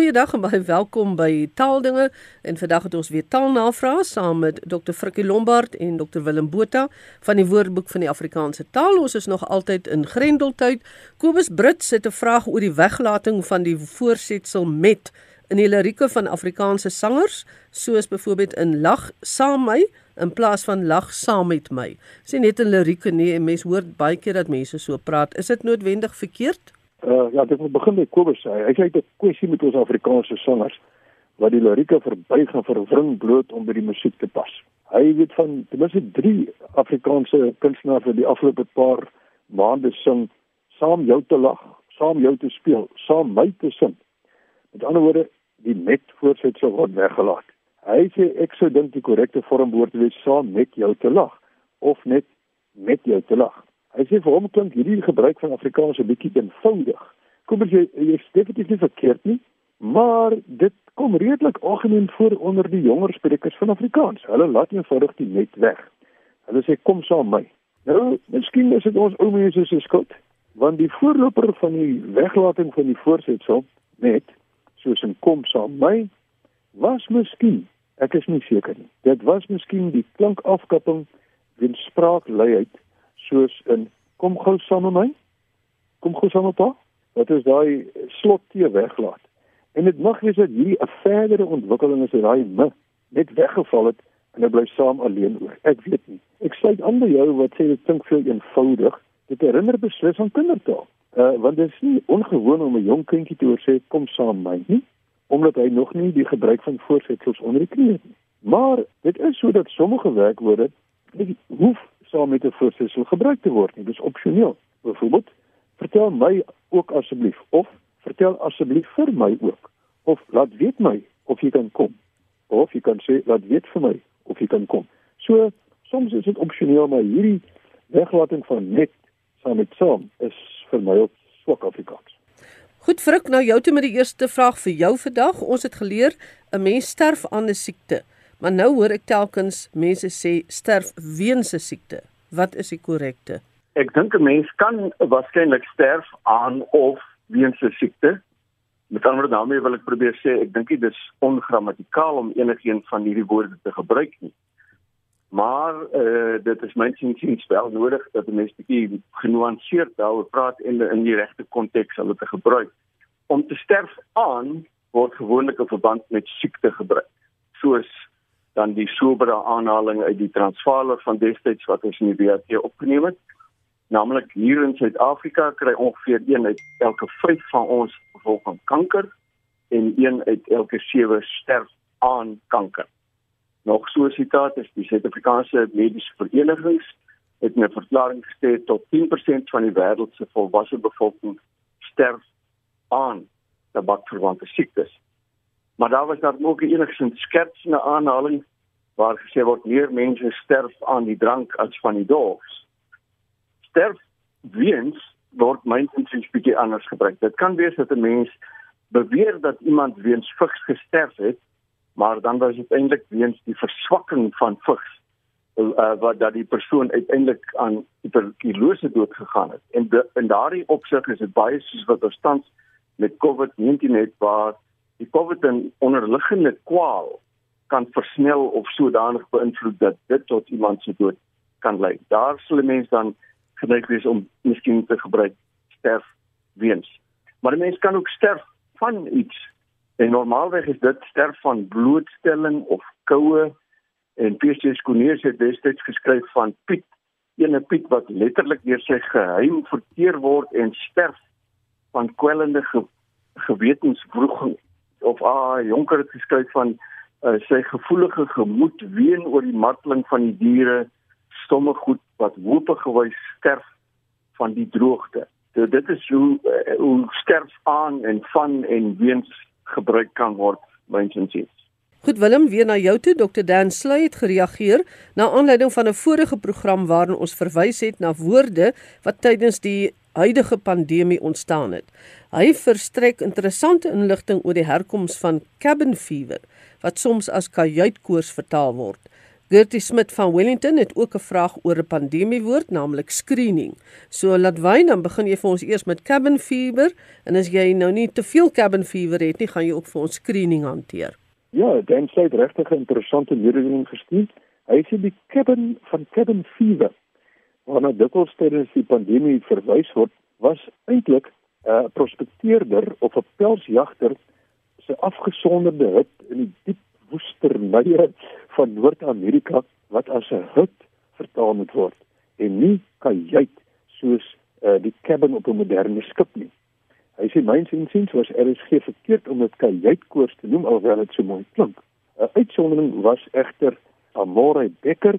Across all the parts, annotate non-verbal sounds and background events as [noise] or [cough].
Goeiedag en baie welkom by Taaldinge en vandag het ons weer taalnavrae saam met Dr. Frikkie Lombard en Dr. Willem Botha van die Woordeboek van die Afrikaanse taal. Ons is nog altyd in Grendeltyd. Kobus Brits het 'n vraag oor die weglating van die voorsetsel met in die lirieke van Afrikaanse sangers, soos byvoorbeeld in Lag saam my in plaas van lag saam met my. Sien net in lirieke nie, mense hoor baie keer dat mense so praat. Is dit noodwendig verkeerd? Uh ja, dit begin by Kobus sê. Hy sê dit 'n kwessie met ons Afrikaanse sangers wat die lirieke verbuig en verwring bloot om by die musiek te pas. Hy weet van ten minste 3 Afrikaanse kunstenaars wat die afgelope paar maande sing saam jou te lag, saam jou te speel, saam my te sing. Met ander woorde, die net voorsetsel word weggelaat. Hy sê ek sou dink die korrekte vorm behoort te wees saam met jou te lag of net met jou te lag. Hy sê vir hom klink hierdie gebruik van Afrikaans 'n bietjie eenvoudig. Kom as jy jy definitief nie verkeerd nie, maar dit kom redelik algemeen voor onder die jonger sprekers van Afrikaans. Hulle laat eenvoudig die net weg. Hulle sê kom saam my. Nou, miskien is dit ons ou mense se skuld, want die voorloper van die weglating van die voorsetsel net soos 'n kom saam my was miskien, ek is nie seker nie. Dit was miskien die klankafkapping weens spraakluiheid soos in kom gou saam met my. Kom gou saam met pa. Wat is daai slot te weglaat? En dit mag wees dat hierdie 'n verdere ontwikkeling is daai me net weggeval het en hy bly saam alleen oor. Ek weet nie. Ek sluit aan by jou wat sê dit klink veel eenvoudig. Dit herinner beslis aan kindertaal. Uh want dit is nie ongewoon om 'n jong kindjie te hoor sê kom saam met my nie omdat hy nog nie die gebruik van voorsetsels onder die knie het nie. Maar dit is sodat sommige werkwoorde nie hoef saam met 'n voorsetsel gebruik te word nie. Dis opsioneel. Byvoorbeeld, vertel my ook asseblief of vertel asseblief vir my ook of laat weet my of jy kan kom. Of jy kan sê laat weet vir my of jy kan kom. So soms is dit opsioneel maar hierdie weglating van net saam met saam is vir my op swak Afrikaans. Goed, Frik, nou jou toe met die eerste vraag vir jou vandag. Ons het geleer 'n mens sterf aan 'n siekte. Maar nou hoor ek telkens mense sê sterf weens 'n siekte. Wat is die korrekte? Ek dink 'n mens kan waarskynlik sterf aan of weens 'n siekte. Met ander woorde, daarmee wil ek probeer sê ek dink dit is ongrammatikaal om enigiets van hierdie woorde te gebruik nie. Maar eh uh, dit is mensiens wel nodig dat 'n mens bietjie genuanceerd daaroor praat en in die regte konteks hulle te gebruik. Om te sterf aan word gewoonlik in verband met siekte gebruik. Soos dan die sobere aanhaling uit die Transvaaler van destyds wat ons in die WAT opgeneem het. Naamlik hier in Suid-Afrika kry ongeveer 1 uit elke 5 van ons gevolg van kanker en 1 uit elke 7 sterf aan kanker. Nog so 'n sitaat is die Suid-Afrikaanse Mediese Verenigings het 'n verklaring gestel tot 10% van die wêreld se volwasse bevolking sterf aan tabakverwante siektes. Maar daar was daar ook enigsins skertsende aanhaling waar gesê word meer mense sterf aan die drank as van die doods. Sterf weens word mynsiens bietjie anders gebruik. Dit kan wees dat 'n mens beweer dat iemand weens vigs gesterf het, maar dan was dit eintlik weens die verswakking van vigs uh, wat dat die persoon uiteindelik aan tuberkulose dood gegaan het. En in daardie opsig is dit baie soos wat ons tans met COVID-19 het waar die COVID en onderliggende kwaal kan versnel of sodanig beïnvloed dat dit tot iemand se dood kan lei. Daar sal mense dan geneig wees om miskien te gebruik sterf weens. Maar 'n mens kan ook sterf van iets. En normaalweg is dit sterf van blootstelling of koue en Pierre Sconeers het destyds geskryf van Piet, ene Piet wat letterlik deur sy geheim verteer word en sterf van kwellende ge gewetenswroging of ah Jonker het geskryf van uh, sy gevoelige gemoed ween oor die marteling van die diere stomme goed wat hope gewys sterf van die droogte. So dit is hoe uh, hoe sterf aan en van en weens gebruik kan word mynsins. Goed Willem, weer na jou toe. Dr Dan Sluy het gereageer na aanleiding van 'n vorige program waarin ons verwys het na woorde wat tydens die huidige pandemie ontstaan het. Hy verstrek interessante inligting oor die herkoms van cabin fever wat soms as kajuitkoors vertaal word. Gertie Smit van Wellington het ook 'n vraag oor 'n pandemie woord, naamlik screening. So laat wy dan begin jy vir ons eers met cabin fever en as jy nou nie te veel cabin fever het nie, gaan jy ook vir ons screening hanteer. Ja, Dan het regtig 'n interessante mededeling gestuur. Hy sê die cabin van cabin fever waarna dikwels tydens die pandemie verwys word, was eintlik 'n uh, prospekteerder of 'n pelsjagter se afgesonderde hut in die diep woesternye van Noord-Amerika wat as 'n hut vertaal moet word en nie kajuit soos uh, die cabin op 'n moderne skip nie. Hy sê myns insiens was RSG verkeerd om dit kajuitkoers te noem alhoewel dit so mooi klink. 'n Uitsondering was egter Amore Becker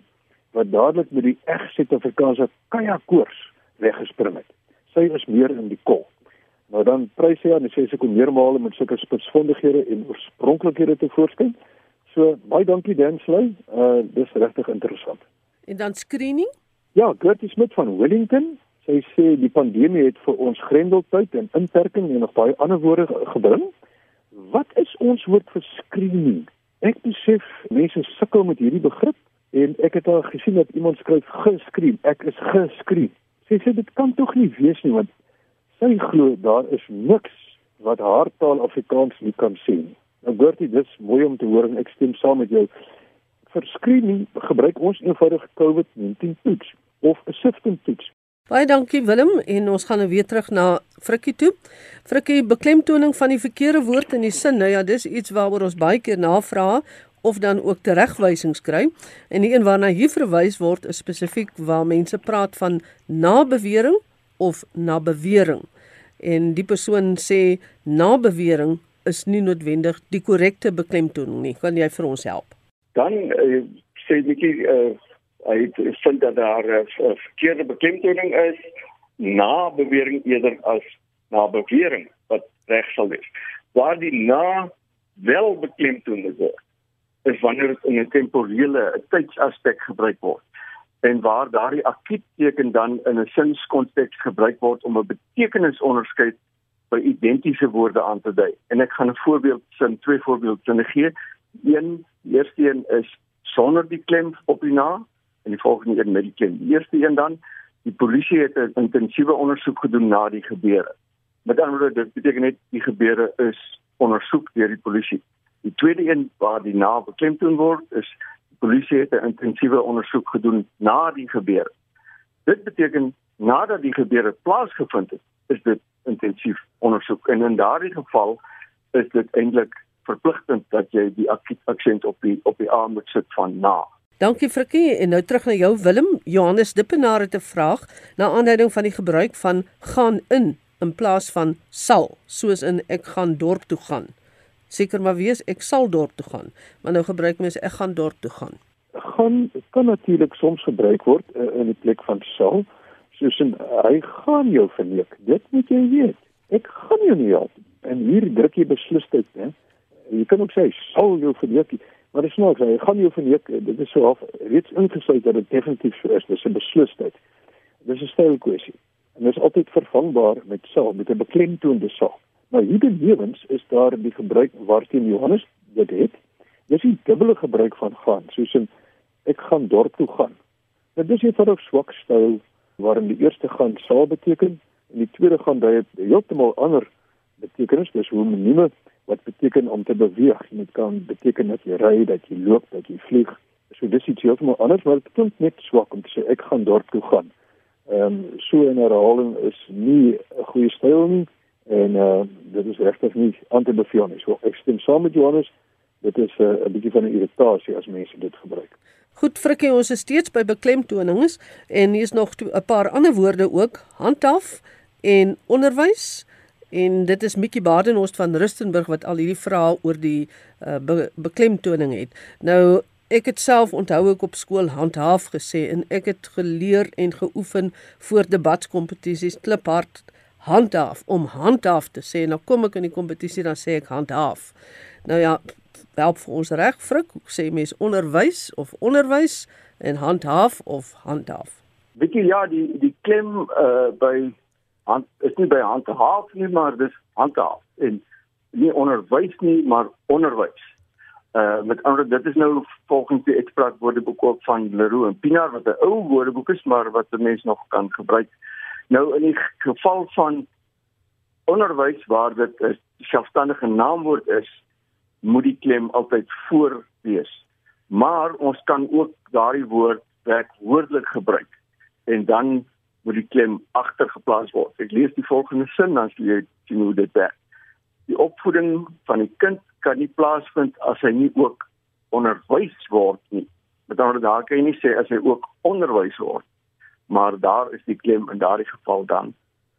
wat dadelik met die eg Suid-Afrikaanse kajakkoers weggespring het. Sy is meer in die kol. Nou dan prys sy aan en sê sy kom meermale met sulke spitsvondighede en oorspronklikhede te voorskyn. So baie dankie Dan Sley. Uh dis regtig interessant. En dan screening? Ja, Gertie Smit van Wellington. Sy sê die pandemie het vir ons grendeltyd en inperking en nog baie ander woorde gebring. Wat is ons woord vir screening? Ek besef mense sukkel met hierdie begrip en ek het al gesien dat iemand skryf geskreem. Ek is geskreem. Sy sê dit kan tog nie wees nie want sy glo daar is niks wat haar taal Afrikaans nie kan nie. Nou Bertie dis mooi om te hoor en ek stem saam met jou. Vir screening gebruik ons eenvoudig COVID-19 toets of 'n sifting toets. Baie dankie Willem en ons gaan nou weer terug na Frikkie toe. Frikkie beklemtoning van die verkeerde woord in die sin. Nou ja, dis iets waaroor ons baie keer navra of dan ook teregwysings kry. En die een waarna hier verwys word is spesifiek waar mense praat van nabewering of nabewering. En die persoon sê nabewering is nie noodwendig die korrekte beklemtoning nie. Kan jy vir ons help? Dan uh, sê ek uh, hy vind dat daar 'n uh, verkeerde beklemtoning is nabewering eerder as nabewering wat reg sal wees. Waar die na wel beklemtoon word is wanneer dit in 'n temporele tydsaspek gebruik word en waar daardie akuut teken dan in 'n sinskonteks gebruik word om 'n betekenisonderskeid by identiese woorde aan te dui. En ek gaan 'n voorbeeld sin twee voorbeelde gee. Een, die eerste een is sonder die klem op die na en die volgende een met die klem. Die eerste een dan, die polisie het 'n intensiewe ondersoek gedoen na die gebeure. Met ander woorde, dit beteken net die gebeure is ondersoek deur die polisie. Die tweede een waar die naam beklemtoon word is die polisie het 'n intensiewe ondersoek gedoen na die gebeure. Dit beteken nadat die gebeure plaasgevind het, is dit intensief ondersoek en in daardie geval is dit eintlik verpligtend dat jy die aksent op die op die A moet sit van na. Dankie Frikkie en nou terug na jou Willem. Johannes Dippenaar het 'n vraag na aanleiding van die gebruik van gaan in in plaas van sal, soos in ek gaan dorp toe gaan seker maar wees ek sal dorp toe gaan. Maar nou gebruik mense ek gaan dorp toe gaan. Gaan kan natuurlik soms gebruik word uh, in die plek van sal. Soos in hy gaan jou verneek. Dit moet jy weet. Ek gaan jou nie help. En hier druk jy beslisheid, hè. Jy kan ook sê sal jou verneek. Maar dit is nog, hy gaan jou verneek. Dit is so half reeds ingesluit dat dit definitief so is. Dis 'n beslisheid. Dis 'n stylkwessie. En dit is altyd vervangbaar met sal, met 'n beklemtoonde sal. Nou hier benewens is daar die gebruik waarteen Johannes dit het. Dis die dubbele gebruik van gaan, soos in ek gaan dorp toe gaan. Dit is eenvoudig swak styl waarin die eerste gaan sal beteken en die tweede gaan dui het heeltemal ander betekenis, dis homonieme wat beteken om te beweeg. Dit kan beteken dat jy ry, dat jy loop, dat jy vlieg. So dis iets heeltemal anders, maar dit klink net swak om te sê ek gaan dorp toe gaan. Ehm um, so 'n herhaling is nie 'n goeie styl nie en uh dit is regtig nie aan te beveel nie. So ek stem saam met Johannes. Dit is 'n uh, bietjie van 'n irritasie as mense dit gebruik. Goed, Frikkie, ons is steeds by beklemtonings en hier is nog 'n paar ander woorde ook, handhaf en onderwys. En dit is Mikkie Badenhorst van Rustenburg wat al hierdie vrae oor die uh, be beklemtoning het. Nou Ek het self onthou ek op skool handhaaf gesê en ek het geleer en geoefen voor debatkompetisies kliphard handhaaf om handhaaf te sê. Nou kom ek in die kompetisie dan sê ek handhaaf. Nou ja, help vir ons reg frik, sê mense onderwys of onderwys en handhaaf of handhaaf. Weet jy ja, die die klem uh by hand is nie by handhaaf nie, maar dis handhaaf en nie onderwys nie, maar onderwys. Uh met ander dit is nou volgens die uitspraak woordeboek ook van Leroux en Pinaar wat 'n ou woordeboek is maar wat 'n mens nog kan gebruik. Nou in die geval van onderwys waar dit 'n selfstandige naamwoord is, moet die klem altyd voor wees. Maar ons kan ook daardie woord werkwoordelik gebruik en dan moet die klem agter geplaas word. Ek lees die volgende sin dan sien jy sien hoe dit werk. Die opvoeding van die kind kan nie plaasvind as hy nie ook onderwys word nie. Met ander woorde, daar kan jy nie sê as hy ook onderwys word. Maar daar is die klem in daardie geval dan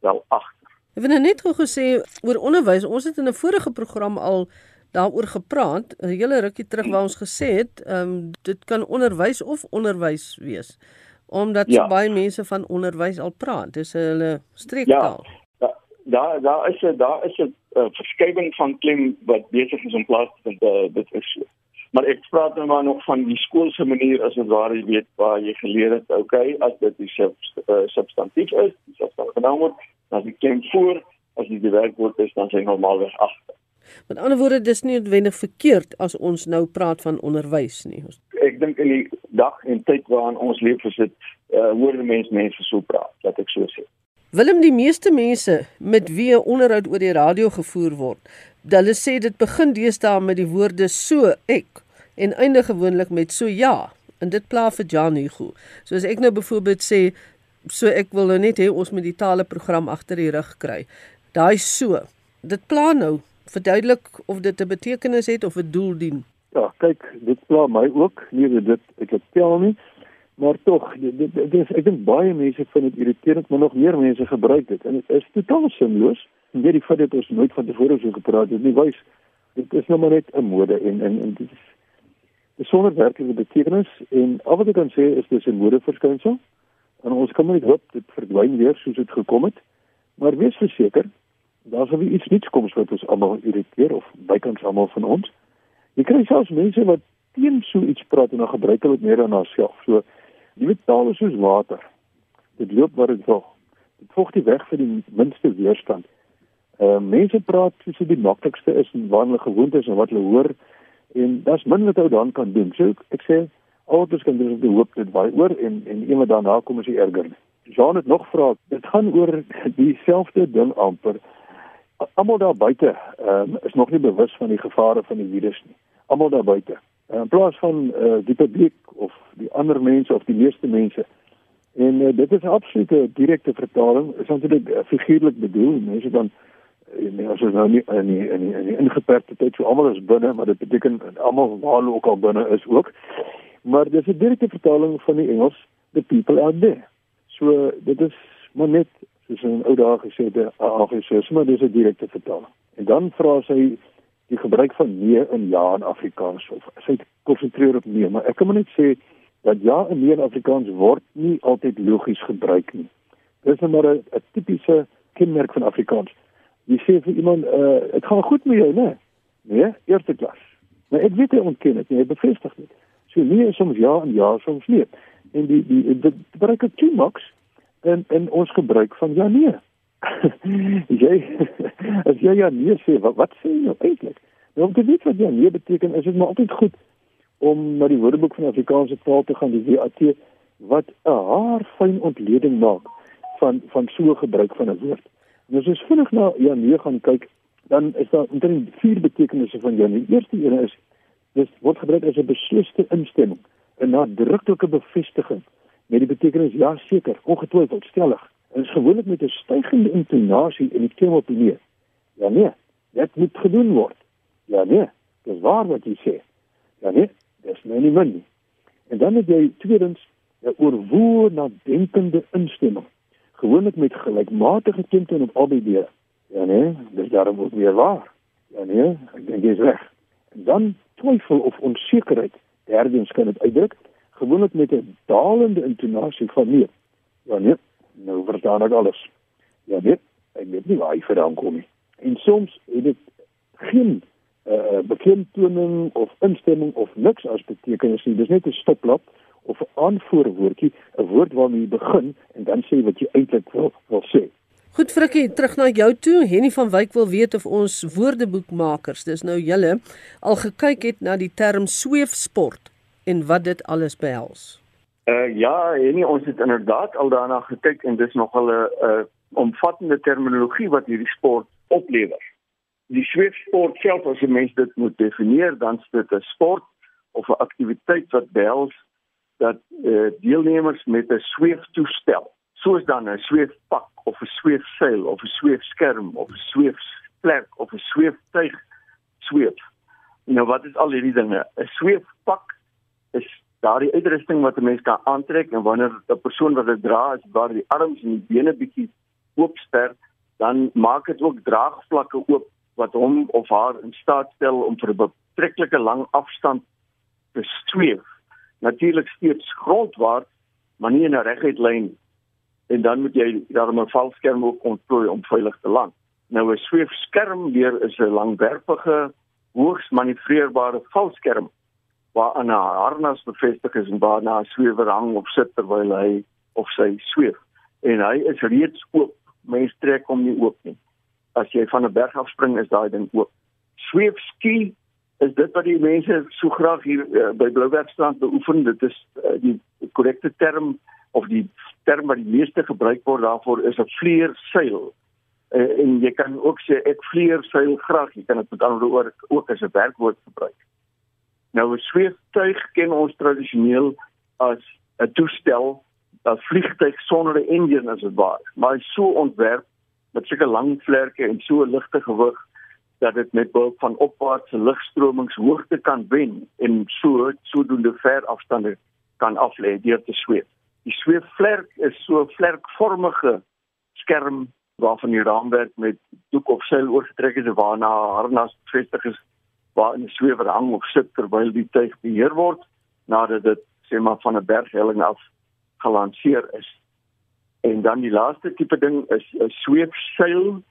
wel agter. Ek het net gesê oor onderwys. Ons het in 'n vorige program al daaroor gepraat, 'n hele rukkie terug waar ons gesê het, ehm um, dit kan onderwys of onderwys wees. Omdat ja. so baie mense van onderwys al praat. Dis hulle streektaal. Ja daar daar is 'n daar is 'n uh, verskywing van klem wat besig is om plaas te vind. Uh, dit is so. Maar ek praat nou maar nog van die skoolse manier as dit waar jy weet waar jy geleer het, okay, as dit die sub, uh, substantief is, dis as dan genoem word, dan die klem voor, as dit die werkwoord is, dan sy normaalweg agter. Met ander woorde, dis nie noodwendig verkeerd as ons nou praat van onderwys nie. Ek dink in die dag en tyd waarin ons leef, is dit uh, hoor mense mense so praat, laat ek so sê. Willem die meeste mense met wie 'n onderhoud oor die radio gevoer word, hulle sê dit begin deesdae met die woorde so ek en eindig gewoonlik met so ja. En dit pla vir Jan Hugo. So as ek nou byvoorbeeld sê so ek wil nou net hê ons moet die tale program agter die rug kry. Daai so. Dit pla nou verduidelik of dit 'n betekenis het of 'n doel dien. Ja, kyk, dit pla my ook. Nie dit ek het tel nie maar tog dit, dit, dit is ek dink baie mense vind dit irriterend maar nog meer mense gebruik dit en dit is totaal sinloos weet die feit dat ons nooit van tevore so gepraat het nie wys dit is nou maar net 'n mode en en en dit is sonder werklike betekenis en al wat ek kan sê is dis 'n modeverskynsel en ons kan net hoop dit verdwyn weer soos dit gekom het maar wees verseker daar sal iets niets kom wat ons almal irriteer of bykans almal van ons jy kry selfs mense wat teen so iets praat en dan gebruik hulle dit meer dan haarself so Die metaal is soos water. Dit loop waar dit wil. Dit volg die weg vir die minste weerstand. Ehm uh, mense praat soos dit die maklikste is en waar hulle gewoond is en wat hulle hoor en daar's min wat ou dan kan doen. So ek sê altyd kan jy die hoop dit baie oor en en een wat daarna kom is erger. Jean het nog vra, dit gaan oor dieselfde ding amper. Almal daar buite um, is nog nie bewus van die gevare van die virus nie. Almal daar buite in plaas van uh, die publiek of die ander mense of die meeste mense. En uh, dit is 'n absolute direkte vertaling. Is natuurlik uh, figuurlik bedoel. Mense dan en ons nou nie in die, in die, in die ingeperkte tyd so almal is binne, maar dit beteken almal waar hulle ook al binne is ook. Maar dis 'n direkte vertaling van die Engels the people out there. So dit is maar net soos 'n ou dae gesê het, 'n anglicisme, maar dis 'n direkte vertaling. En dan vra sy die gebruik van nee in ja in Afrikaans of sy konsentreer op nee, maar ek kan maar net sê dat ja in nee in Afrikaans word nie altyd logies gebruik nie. Dis net maar 'n tipiese kenmerk van Afrikaans. Jy sê vir iemand, uh, "Dit gaan goed met jou, né?" Nee, eerste klas. Maar ek weet hy ontken dit, hy bevestig dit. So is soms ja en ja soms nee. En die die die gebruik het klimaks en en ons gebruik van ja nee. [laughs] jy [laughs] as jy ja nee sê, wat, wat sê jy nou eintlik? Nou om te weet wat ja nee beteken, is dit maar altyd goed om na die Woordeboek van Afrikaanse taal te gaan, die WAT wat 'n haar fyn ontleding maak van van so gebruik van 'n woord. En as ons vinnig na ja nee gaan kyk, dan is daar omtrent vier betekenisse van ja nee. Die eerste een is dis word gebruik as 'n beslisste instemming, 'n nadruklike bevestiging met die betekenis ja seker, ongetwyfeld, stellig is gewoonlik met 'n stygende intonasie in die keel op die neus. Ja nee, dit moet gedoen word. Ja nee, dis waar wat jy sê. Ja nee, dis nou nie min nie. En dan het jy tweedens 'n oorwoer na denkende instemming. Gewoonlik met gelykmatige klemtoon op albei dele. Ja nee, dis daarom ook weer waar. Ja nee, ek dink jy's reg. Dan twyfel of onsekerheid. Derdens kan dit uitdruk gewoonlik met 'n dalende intonasie van nee. Ja nee, nou verstaan ek alles. Ja, weet, ek weet nie waar hy vandaan kom nie. En soms het dit geen uh beklemtoning of instemming of niks as betekenis nie. Dis net 'n stoplap of 'n aanvoerwoordjie, 'n woord waarmee jy begin en dan sê wat jy eintlik wil wil sê. Goed Frikkie, terug na jou toe. Henny van Wyk wil weet of ons woordeboekmakers, dis nou julle, al gekyk het na die term sweefsport en wat dit alles behels. Uh ja, Henny, ons het inderdaad al daarna gekyk en dis nogal 'n uh, omvattende terminologie wat hierdie sport oplewer. Die sweefsport self as jy mens dit moet definieer, dan is dit 'n sport of 'n aktiwiteit wat behels dat uh, deelnemers met 'n sweeftoestel soos dan 'n sweefpak of 'n sweefseil of 'n sweefskerm of 'n sweefplek of 'n sweeftuig sweef. Nou wat is al hierdie dinge? 'n Sweefpak is daardie uitrusting wat 'n mens kan aantrek en wanneer 'n persoon wat dit dra, as waar die arms en die bene bietjie oopster, dan maak dit ook draagvlakke oop wat hom of haar in staat stel om vir 'n betreklike lang afstand te sweef. Natuurlik steeds grondwaarts, maar nie in 'n reguit lyn en dan moet jy daarom 'n valskerm ook ontplooi om veilig te land. Nou 'n sweefskerm weer is 'n langwerpige, hoogs manoeuvreerbare valskerm waaraan 'n harnas bevestig is en waarna 'n swewer hang of sit terwyl hy of sy sweef. En hy is reeds oop. Mens trek hom nie oop nie. As jy van 'n berg af spring, is daai ding oop. Sweefski is dit wat die mense so graag hier uh, by Bloubergstrand beoefen. Dit is uh, die korrekte term of die term wat die meeste gebruik word daarvoor is 'n vleerseil. Uh, en jy kan ook sê ek vleerseil graag. Jy kan dit met ander woorde ook as 'n werkwoord gebruik. Nou 'n sweeftuig ken ons tradisioneel as 'n toestel, 'n vliegtuig sonder 'n engine as dit ware, maar so ontwerp met sulke lang vlerke en so ligte gewig dat dit met behulp van opwaartse lugstromings hoogte kan wen en so sodoende ver afstande kan aflê deur te sweef. Die sweefvlerk is so 'n vlerkvormige skerm waarvan die raamwerk met doek of seil oorgetrek is waarna 'n harnas bevestig is waarin die swewer hang of sit terwyl die tuig beheer word nadat dit sê maar van 'n berghelling af gelanseer is. En dan die laaste tipe ding is 'n sweefseil.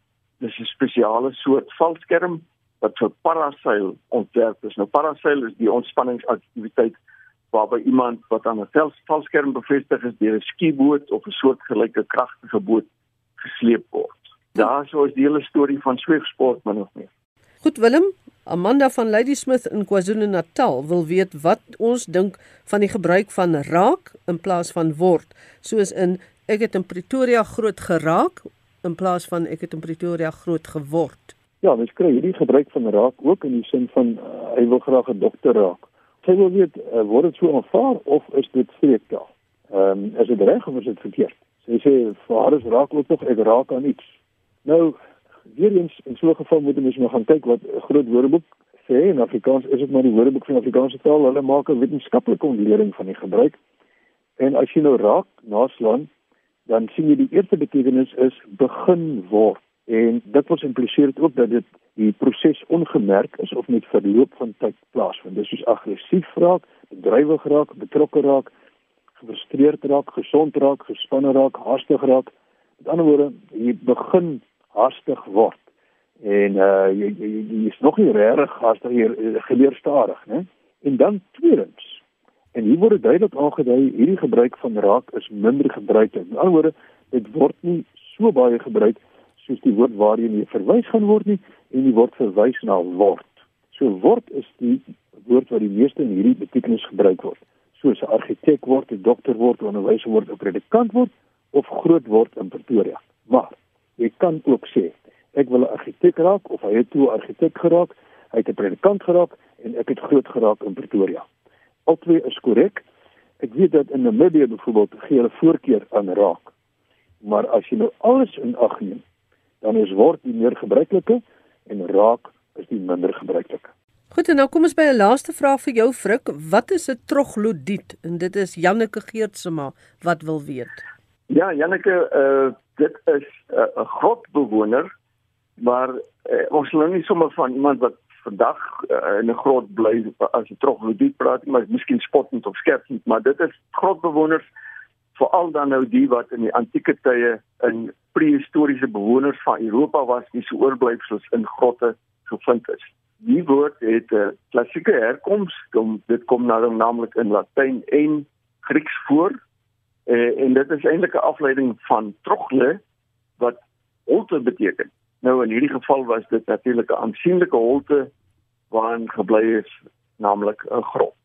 Dis 'n spesiale soort valskerm wat vir paraseil ontwerp is. Nou paraseil is die ontspanningsaktiwiteit waarby iemand wat aan 'n valskerm bevestig is deur 'n skieboot of 'n soortgelyke kragtige boot gesleep word. Daar sou is die hele storie van sweefsport min of meer. Goed Willem, Amanda van Ladysmith in KwaZulu-Natal wil weet wat ons dink van die gebruik van raak in plaas van word, soos in ek het in Pretoria groot geraak in plaas van ek het in Pretoria groot geword. Ja, mens kry hierdie gebruik van raak ook in die sin van uh, hy wil graag 'n dokter raak. Sy wil weet uh, word dit so aanvaar of is dit streektaal? Ehm um, is dit reg of is dit verkeerd? Sy sê vir haar is raak ook nog ek raak aan iets. Nou weer eens in so 'n geval moet ons nou gaan kyk wat groot woordeboek sê in Afrikaans is dit maar die woordeboek van Afrikaanse taal. Hulle maak 'n wetenskaplike ontleding van die gebruik. En as jy nou raak naslaan, dan sien jy die eerste betekenis is begin word. En dit word impliseer ook dat dit die proses ongemerk is of met verloop van tyd plaasvind. Dis soos aggressief raak, bedrywig raak, betrokke raak, gefrustreerd raak, gesond raak, gespanne raak, haastig raak. Met ander woorde, jy begin haastig word. En uh jy jy, jy is nog nie regtig haastig hier geleer stadig, né? En dan tweedens En hier word duidelik aangedui hierdie gebruik van raak is minder gebruik. Met ander woorde, dit word nie so baie gebruik soos die woord waarheen jy verwys gaan word nie en die woord verwys na word. So word is die woord wat die meeste in hierdie betekenis gebruik word. Soos 'n argitek word, 'n dokter word, 'n onderwyser word, 'n predikant word of groot word in Pretoria. Maar jy kan ook sê ek wil 'n argitek raak of hy het toe 'n argitek geraak, hy het 'n predikant geraak en ek het groot geraak in Pretoria. Albei is korrek. Ek weet dat in Namibië byvoorbeeld gee hulle voorkeur aan raak. Maar as jy nou alles in ag neem, dan is word die meer gebruikelike en raak is die minder gebruikelike. Goed en nou kom ons by 'n laaste vraag vir jou Frik, wat is 'n troglodiet? En dit is Janneke Geertsema wat wil weet. Ja, Janneke, uh dit is 'n uh, grotbewoner, maar uh, ons lê nie sommer van iemand wat vandag uh, in 'n grot bly as 'n troglodiet praat, maar miskien spottend of skertsend, maar dit is grotbewoners veral dan nou die wat in die antieke tye in prehistoriese bewoners van Europa was, die se oorblyfsels in grotte gevind is. Die woord het 'n klassieke herkoms, kom dit kom nou naamlik in Latyn en Grieks voor. Eh, en dit is eintlik 'n afleiding van trogle wat holte beteken. Nou in hierdie geval was dit natuurlik 'n aansienlike holte waarin gebly is, naamlik 'n grot.